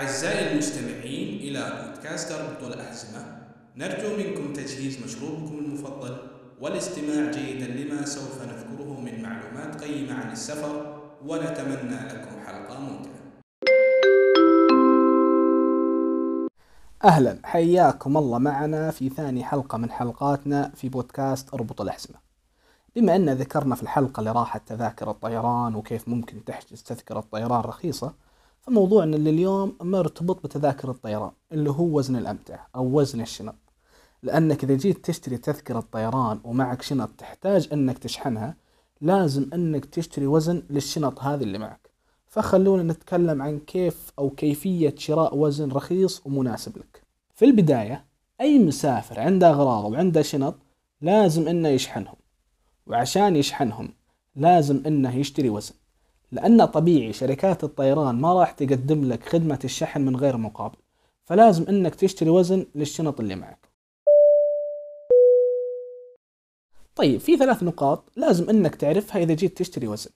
أعزائي المستمعين إلى بودكاست أربط الأحزمة نرجو منكم تجهيز مشروبكم المفضل والاستماع جيدا لما سوف نذكره من معلومات قيمة عن السفر ونتمنى لكم حلقة ممتعة. أهلا. حياكم الله معنا في ثاني حلقة من حلقاتنا في بودكاست أربط الأحزمة. بما أن ذكرنا في الحلقة اللي راحت تذاكر الطيران وكيف ممكن تحجز تذكرة طيران رخيصة فموضوعنا لليوم مرتبط بتذاكر الطيران اللي هو وزن الأمتعة أو وزن الشنط. لأنك إذا جيت تشتري تذكرة طيران ومعك شنط تحتاج أنك تشحنها لازم أنك تشتري وزن للشنط هذه اللي معك. فخلونا نتكلم عن كيف أو كيفية شراء وزن رخيص ومناسب لك. في البداية أي مسافر عنده أغراض وعنده شنط لازم أنه يشحنهم. وعشان يشحنهم لازم أنه يشتري وزن. لأن طبيعي شركات الطيران ما راح تقدم لك خدمة الشحن من غير مقابل فلازم أنك تشتري وزن للشنط اللي معك. طيب في ثلاث نقاط لازم أنك تعرفها إذا جيت تشتري وزن.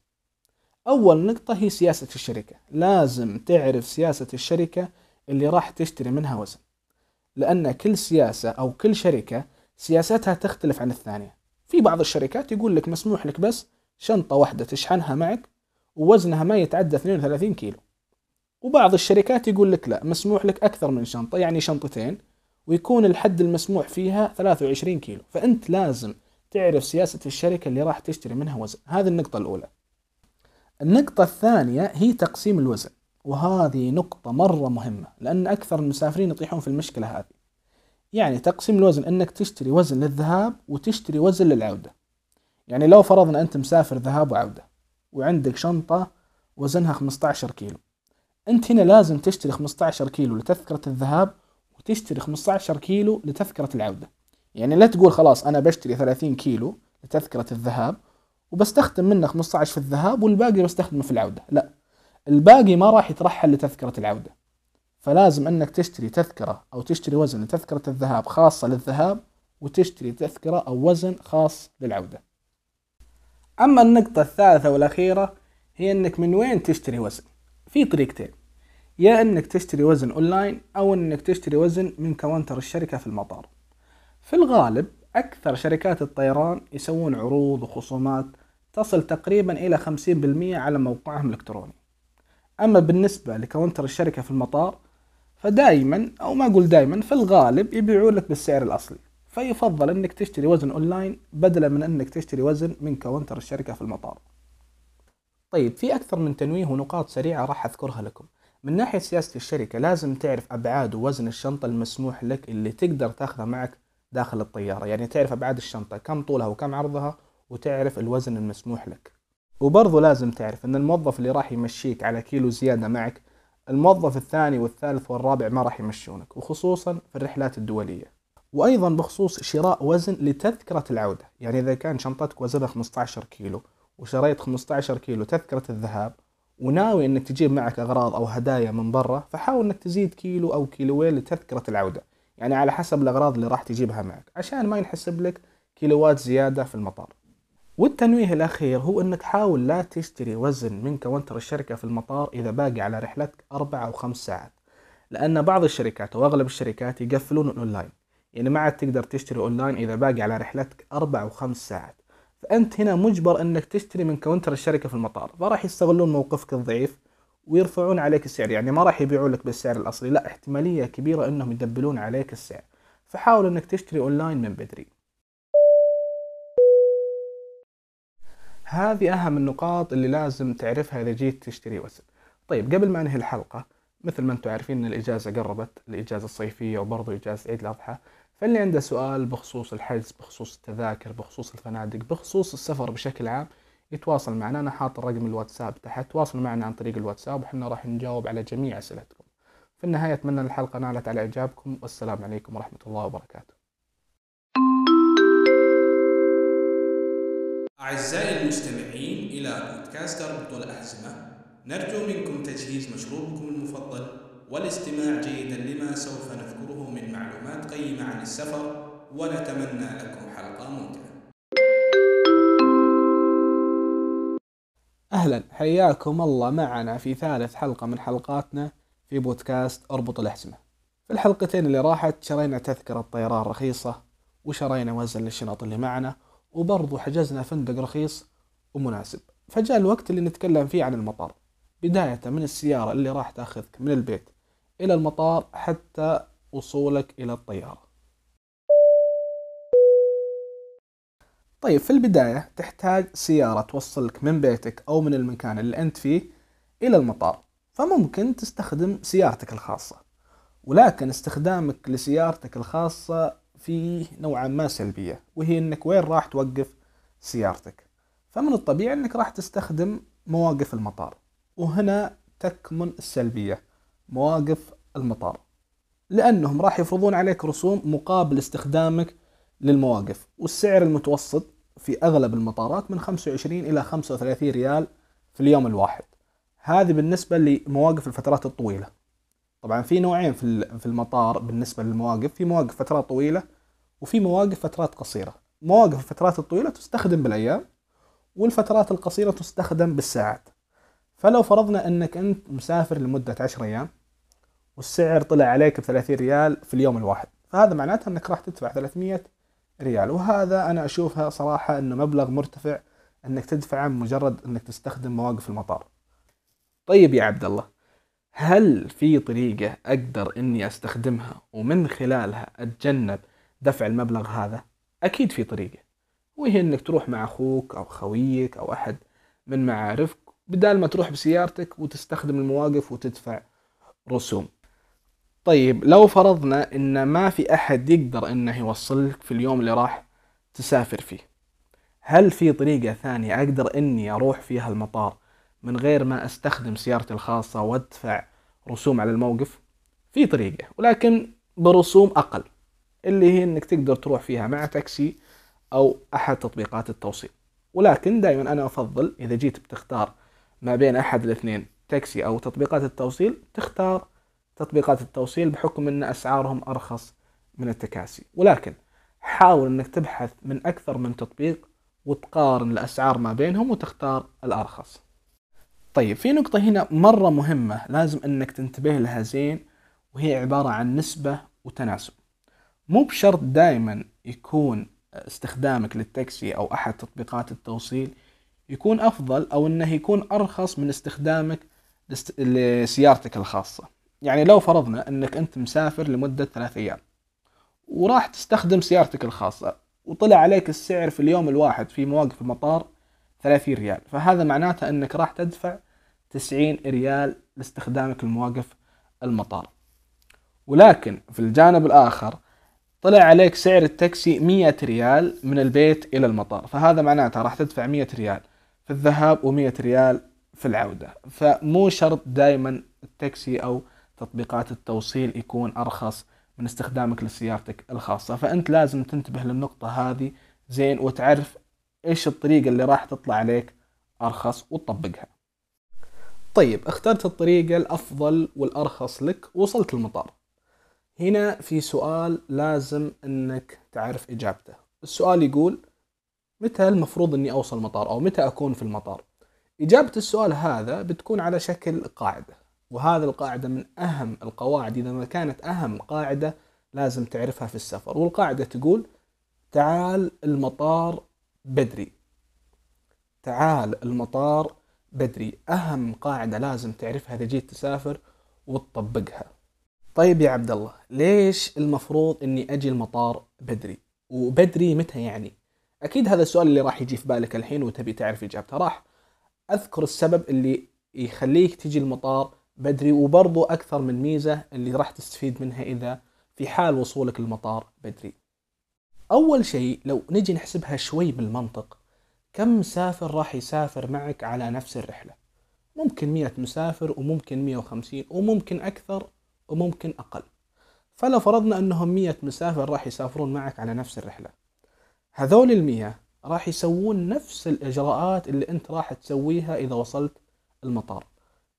أول نقطة هي سياسة الشركة. لازم تعرف سياسة الشركة اللي راح تشتري منها وزن لأن كل سياسة أو كل شركة سياستها تختلف عن الثانية. في بعض الشركات يقول لك مسموح لك بس شنطة واحدة تشحنها معك ووزنها ما يتعدى 32 كيلو. وبعض الشركات يقول لك لا مسموح لك أكثر من شنطة يعني شنطتين ويكون الحد المسموح فيها 23 كيلو. فأنت لازم تعرف سياسة الشركة اللي راح تشتري منها وزن. هذه النقطة الأولى. النقطة الثانية هي تقسيم الوزن وهذه نقطة مرة مهمة لأن أكثر المسافرين يطيحون في المشكلة هذه. يعني تقسيم الوزن أنك تشتري وزن للذهاب وتشتري وزن للعودة. يعني لو فرضنا أنت مسافر ذهاب وعودة وعندك شنطة وزنها 15 كيلو. أنت هنا لازم تشتري 15 كيلو لتذكرة الذهاب وتشتري 15 كيلو لتذكرة العودة. يعني لا تقول خلاص أنا بشتري 30 كيلو لتذكرة الذهاب وبستخدم منه 15 في الذهاب والباقي بستخدمه في العودة. لا الباقي ما راح يترحل لتذكرة العودة. فلازم أنك تشتري تذكرة أو تشتري وزن لتذكرة الذهاب خاصة للذهاب وتشتري تذكرة أو وزن خاص للعودة. أما النقطة الثالثة والأخيرة هي إنك من وين تشتري وزن؟ في طريقتين. يا إنك تشتري وزن أونلاين أو إنك تشتري وزن من counter الشركة في المطار. في الغالب أكثر شركات الطيران يسوون عروض وخصومات تصل تقريبا إلى 50% على موقعهم الإلكتروني. أما بالنسبة ل counter الشركة في المطار فدائما أو ما أقول دائما في الغالب يبيعوا لك بالسعر الأصلي. فيفضل إنك تشتري وزن أونلاين بدلا من إنك تشتري وزن من counter الشركة في المطار. طيب في أكثر من تنويه ونقاط سريعة راح أذكرها لكم. من ناحية سياسة الشركة لازم تعرف أبعاد ووزن الشنطة المسموح لك اللي تقدر تاخذها معك داخل الطيارة. يعني تعرف أبعاد الشنطة كم طولها وكم عرضها وتعرف الوزن المسموح لك. وبرضو لازم تعرف إن الموظف اللي راح يمشيك على كيلو زيادة معك الموظف الثاني والثالث والرابع ما راح يمشونك وخصوصا في الرحلات الدولية. وأيضا بخصوص شراء وزن لتذكرة العودة. يعني إذا كان شنطتك وزنها 15 كيلو وشريت 15 كيلو تذكرة الذهاب وناوي إنك تجيب معك أغراض أو هدايا من برا فحاول إنك تزيد كيلو أو كيلوين لتذكرة العودة. يعني على حسب الأغراض اللي راح تجيبها معك عشان ما ينحسب لك كيلوات زيادة في المطار. والتنويه الأخير هو أنك حاول لا تشتري وزن من counter الشركة في المطار إذا باقي على رحلتك أربع أو خمس ساعات. لأن بعض الشركات وأغلب الشركات يقفلون الأونلاين. يعني ما عاد تقدر تشتري أونلاين إذا باقي على رحلتك أربع أو خمس ساعات. فأنت هنا مجبر أنك تشتري من counter الشركة في المطار. فراح يستغلون موقفك الضعيف ويرفعون عليك السعر. يعني ما راح يبيعوا لك بالسعر الأصلي. لا احتمالية كبيرة أنهم يدبلون عليك السعر. فحاول أنك تشتري أونلاين من بدري. هذه أهم النقاط اللي لازم تعرفها إذا جيت تشتري وزن طيب قبل ما أنهي الحلقة مثل ما أنتم عارفين أن الإجازة قربت الإجازة الصيفية وبرضه إجازة عيد الأضحى. فاللي عنده سؤال بخصوص الحجز بخصوص التذاكر بخصوص الفنادق بخصوص السفر بشكل عام يتواصل معنا. أنا حاط رقم الواتساب تحت تواصل معنا عن طريق الواتساب وحنا راح نجاوب على جميع أسئلتكم. في النهاية أتمنى الحلقة نالت على إعجابكم. والسلام عليكم ورحمة الله وبركاته. أعزائي المستمعين إلى بودكاست أربط الأحزمة نرجو منكم تجهيز مشروبكم المفضل. والاستماع جيدا لما سوف نذكره من معلومات قيمة عن السفر ونتمنى لكم حلقة ممتعة. أهلا. حياكم الله معنا في ثالث حلقة من حلقاتنا في بودكاست أربط الأحزمة. في الحلقتين اللي راحت شرينا تذكرة طيران رخيصة وشرينا وزن للشنط اللي معنا وبرضو حجزنا فندق رخيص ومناسب. فجاء الوقت اللي نتكلم فيه عن المطار. بداية من السيارة اللي راح تاخذك من البيت. إلى المطار حتى وصولك إلى الطيارة. طيب في البداية تحتاج سيارة توصلك من بيتك أو من المكان اللي أنت فيه إلى المطار فممكن تستخدم سيارتك الخاصة. ولكن استخدامك لسيارتك الخاصة فيه نوعا ما سلبية وهي أنك وين راح توقف سيارتك؟ فمن الطبيعي أنك راح تستخدم مواقف المطار وهنا تكمن السلبية. مواقف المطار. لأنهم راح يفرضون عليك رسوم مقابل استخدامك للمواقف والسعر المتوسط في أغلب المطارات من 25 إلى 35 ريال في اليوم الواحد. هذه بالنسبة لمواقف الفترات الطويلة. طبعا في نوعين في المطار بالنسبة للمواقف في مواقف فترات طويلة وفي مواقف فترات قصيرة. مواقف الفترات الطويلة تستخدم بالأيام والفترات القصيرة تستخدم بالساعات. فلو فرضنا أنك أنت مسافر لمدة 10 أيام والسعر طلع عليك ب 30 ريال في اليوم الواحد. فهذا معناته أنك راح تدفع 300 ريال. وهذا أنا أشوفها صراحة أنه مبلغ مرتفع أنك تدفعه مجرد أنك تستخدم مواقف المطار. طيب يا عبد الله هل في طريقة أقدر إني أستخدمها ومن خلالها أتجنب دفع المبلغ هذا؟ أكيد في طريقة وهي إنك تروح مع أخوك أو خويك أو أحد من معارفك بدال ما تروح بسيارتك وتستخدم المواقف وتدفع رسوم. طيب لو فرضنا إن ما في أحد يقدر إنه يوصلك في اليوم اللي راح تسافر فيه هل في طريقة ثانية أقدر إني أروح فيها المطار من غير ما أستخدم سيارتي الخاصة وأدفع رسوم على الموقف؟ في طريقة ولكن برسوم أقل اللي هي إنك تقدر تروح فيها مع تاكسي أو أحد تطبيقات التوصيل. ولكن دائما أنا أفضل إذا جيت بتختار ما بين أحد الاثنين. تاكسي أو تطبيقات التوصيل تختار تطبيقات التوصيل بحكم أن أسعارهم أرخص من التكاسي. ولكن حاول أنك تبحث من أكثر من تطبيق وتقارن الأسعار ما بينهم وتختار الأرخص. طيب في نقطة هنا مرة مهمة لازم أنك تنتبه لها زين وهي عبارة عن نسبة وتناسب. مو بشرط دائما يكون استخدامك للتاكسي أو أحد تطبيقات التوصيل يكون أفضل أو إنه يكون أرخص من استخدامك لسيارتك الخاصة. يعني لو فرضنا إنك أنت مسافر لمدة ثلاث أيام وراح تستخدم سيارتك الخاصة وطلع عليك السعر في اليوم الواحد في مواقف المطار 30 ريال فهذا معناته إنك راح تدفع 90 ريال لاستخدامك لمواقف المطار. ولكن في الجانب الآخر طلع عليك سعر التاكسي 100 ريال من البيت إلى المطار فهذا معناته راح تدفع 100 ريال. في الذهاب و100 ريال في العودة. فمو شرط دائما التاكسي أو تطبيقات التوصيل يكون أرخص من استخدامك لسيارتك الخاصة. فأنت لازم تنتبه للنقطة هذه زين وتعرف إيش الطريقة اللي راح تطلع عليك أرخص وتطبقها. طيب اخترت الطريقة الأفضل والأرخص لك وصلت المطار. هنا في سؤال لازم إنك تعرف إجابته. السؤال يقول متى المفروض إني أوصل المطار أو متى أكون في المطار؟ إجابة السؤال هذا بتكون على شكل قاعدة وهذه القاعدة من أهم القواعد. إذا ما كانت أهم قاعدة لازم تعرفها في السفر والقاعدة تقول تعال المطار بدري. تعال المطار بدري. أهم قاعدة لازم تعرفها إذا جيت تسافر وتطبقها. طيب يا عبد الله ليش المفروض إني أجي المطار بدري؟ وبدري متى يعني؟ أكيد هذا السؤال اللي راح يجي في بالك الحين وتبي تعرف إجابته. راح أذكر السبب اللي يخليك تجي المطار بدري وبرضو أكثر من ميزة اللي راح تستفيد منها إذا في حال وصولك المطار بدري. أول شيء لو نجي نحسبها شوي بالمنطق كم مسافر راح يسافر معك على نفس الرحلة؟ ممكن مية مسافر وممكن مية وخمسين وممكن أكثر وممكن أقل. فلو فرضنا أنهم مية مسافر راح يسافرون معك على نفس الرحلة. هذول المية راح يسوون نفس الإجراءات اللي أنت راح تسويها إذا وصلت المطار.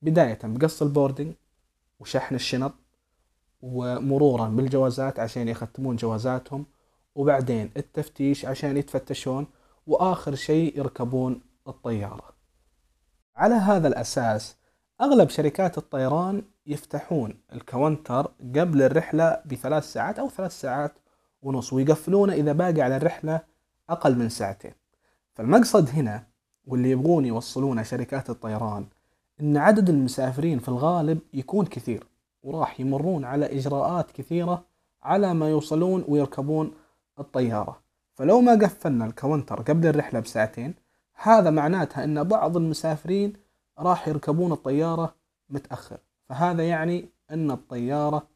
بداية بقص البوردنج وشحن الشنط ومرورا بالجوازات عشان يختمون جوازاتهم وبعدين التفتيش عشان يتفتشون وآخر شيء يركبون الطيارة. على هذا الأساس أغلب شركات الطيران يفتحون الكاونتر قبل الرحلة بثلاث ساعات أو ثلاث ساعات ونص ويقفلونه إذا باقي على الرحلة أقل من ساعتين. فالمقصد هنا واللي يبغون يوصلونه شركات الطيران إن عدد المسافرين في الغالب يكون كثير وراح يمرون على إجراءات كثيرة على ما يوصلون ويركبون الطيارة. فلو ما قفلنا الكاونتر قبل الرحلة بساعتين هذا معناتها أن بعض المسافرين راح يركبون الطيارة متأخر. فهذا يعني أن الطيارة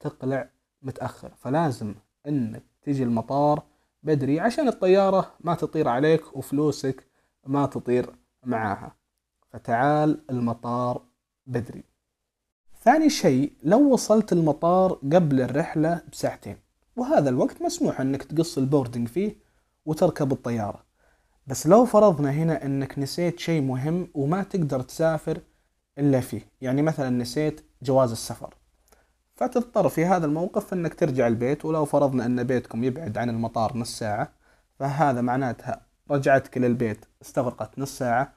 تقلع متأخر. فلازم أنك تجي المطار بدري عشان الطيارة ما تطير عليك وفلوسك ما تطير معاها. فتعال المطار بدري. ثاني شيء لو وصلت المطار قبل الرحلة بساعتين وهذا الوقت مسموح إنك تقص البوردنج فيه وتركب الطيارة. بس لو فرضنا هنا إنك نسيت شيء مهم وما تقدر تسافر إلا فيه يعني مثلا نسيت جواز السفر. فتضطر في هذا الموقف إنك ترجع البيت ولو فرضنا أن بيتكم يبعد عن المطار نص ساعة فهذا معناتها رجعتك للبيت استغرقت نص ساعة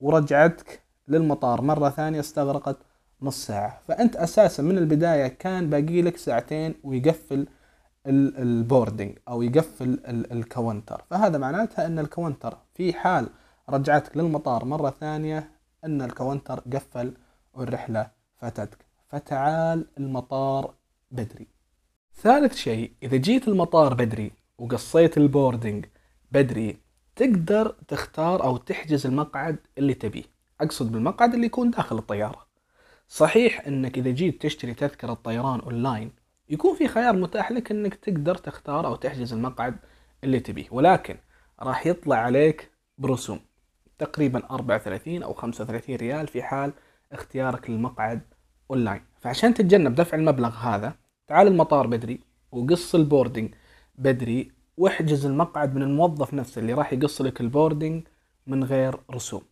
ورجعتك للمطار مرة ثانية استغرقت نص ساعة. فأنت أساسا من البداية كان باقي لك ساعتين ويقفل ال boarding أو يقفل ال counter فهذا معناتها أن ال counter في حال رجعتك للمطار مرة ثانية أن ال counter قفل والرحلة فاتتك فتعال المطار بدري. ثالث شيء إذا جيت المطار بدري وقصيت ال boarding بدري تقدر تختار أو تحجز المقعد اللي تبيه. أقصد بالمقعد اللي يكون داخل الطيارة. صحيح أنك إذا جيت تشتري تذكرة طيران أونلاين يكون في خيار متاح لك أنك تقدر تختار أو تحجز المقعد اللي تبيه. ولكن راح يطلع عليك برسوم. تقريبا 34 أو 35 ريال في حال اختيارك للمقعد أونلاين فعشان تتجنب دفع المبلغ هذا تعال المطار بدري وقص ال boarding بدري واحجز المقعد من الموظف نفسه اللي راح يقص لك ال boarding من غير رسوم.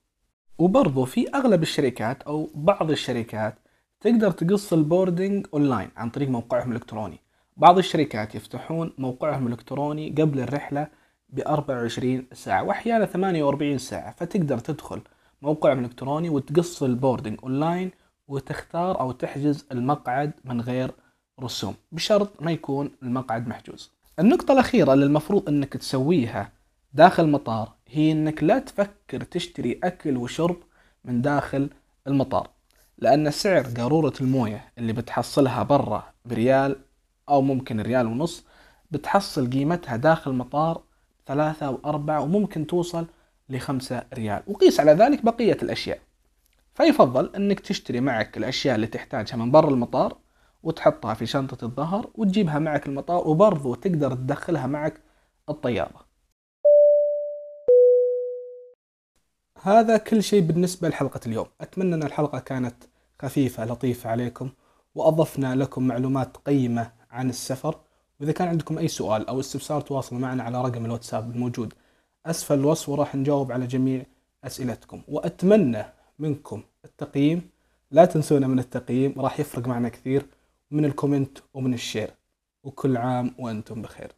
وبرضو في أغلب الشركات أو بعض الشركات تقدر تقص ال boarding online عن طريق موقعهم الإلكتروني. بعض الشركات يفتحون موقعهم الإلكتروني قبل الرحلة ب 24 ساعة وأحيانا 48 ساعة فتقدر تدخل موقعهم الإلكتروني وتقص ال boarding online وتختار أو تحجز المقعد من غير رسوم بشرط ما يكون المقعد محجوز. النقطة الأخيرة اللي المفروض أنك تسويها داخل المطار هي أنك لا تفكر تشتري أكل وشرب من داخل المطار لأن سعر قارورة الموية اللي بتحصلها برا بريال أو ممكن ريال ونص بتحصل قيمتها داخل المطار ثلاثة أو أربعة وممكن توصل لخمسة ريال وقيس على ذلك بقية الأشياء. فيفضل أنك تشتري معك الأشياء اللي تحتاجها من برا المطار وتحطها في شنطة الظهر وتجيبها معك المطار وبرضو تقدر تدخلها معك الطيارة. هذا كل شيء بالنسبة لحلقة اليوم. أتمنى أن الحلقة كانت خفيفة لطيفة عليكم وأضفنا لكم معلومات قيمة عن السفر. وإذا كان عندكم أي سؤال أو استفسار تواصلوا معنا على رقم الواتساب الموجود. أسفل الوصف وراح نجاوب على جميع أسئلتكم. وأتمنى منكم التقييم. لا تنسونا من التقييم راح يفرق معنا كثير من ال comment ومن ال share. وكل عام وأنتم بخير.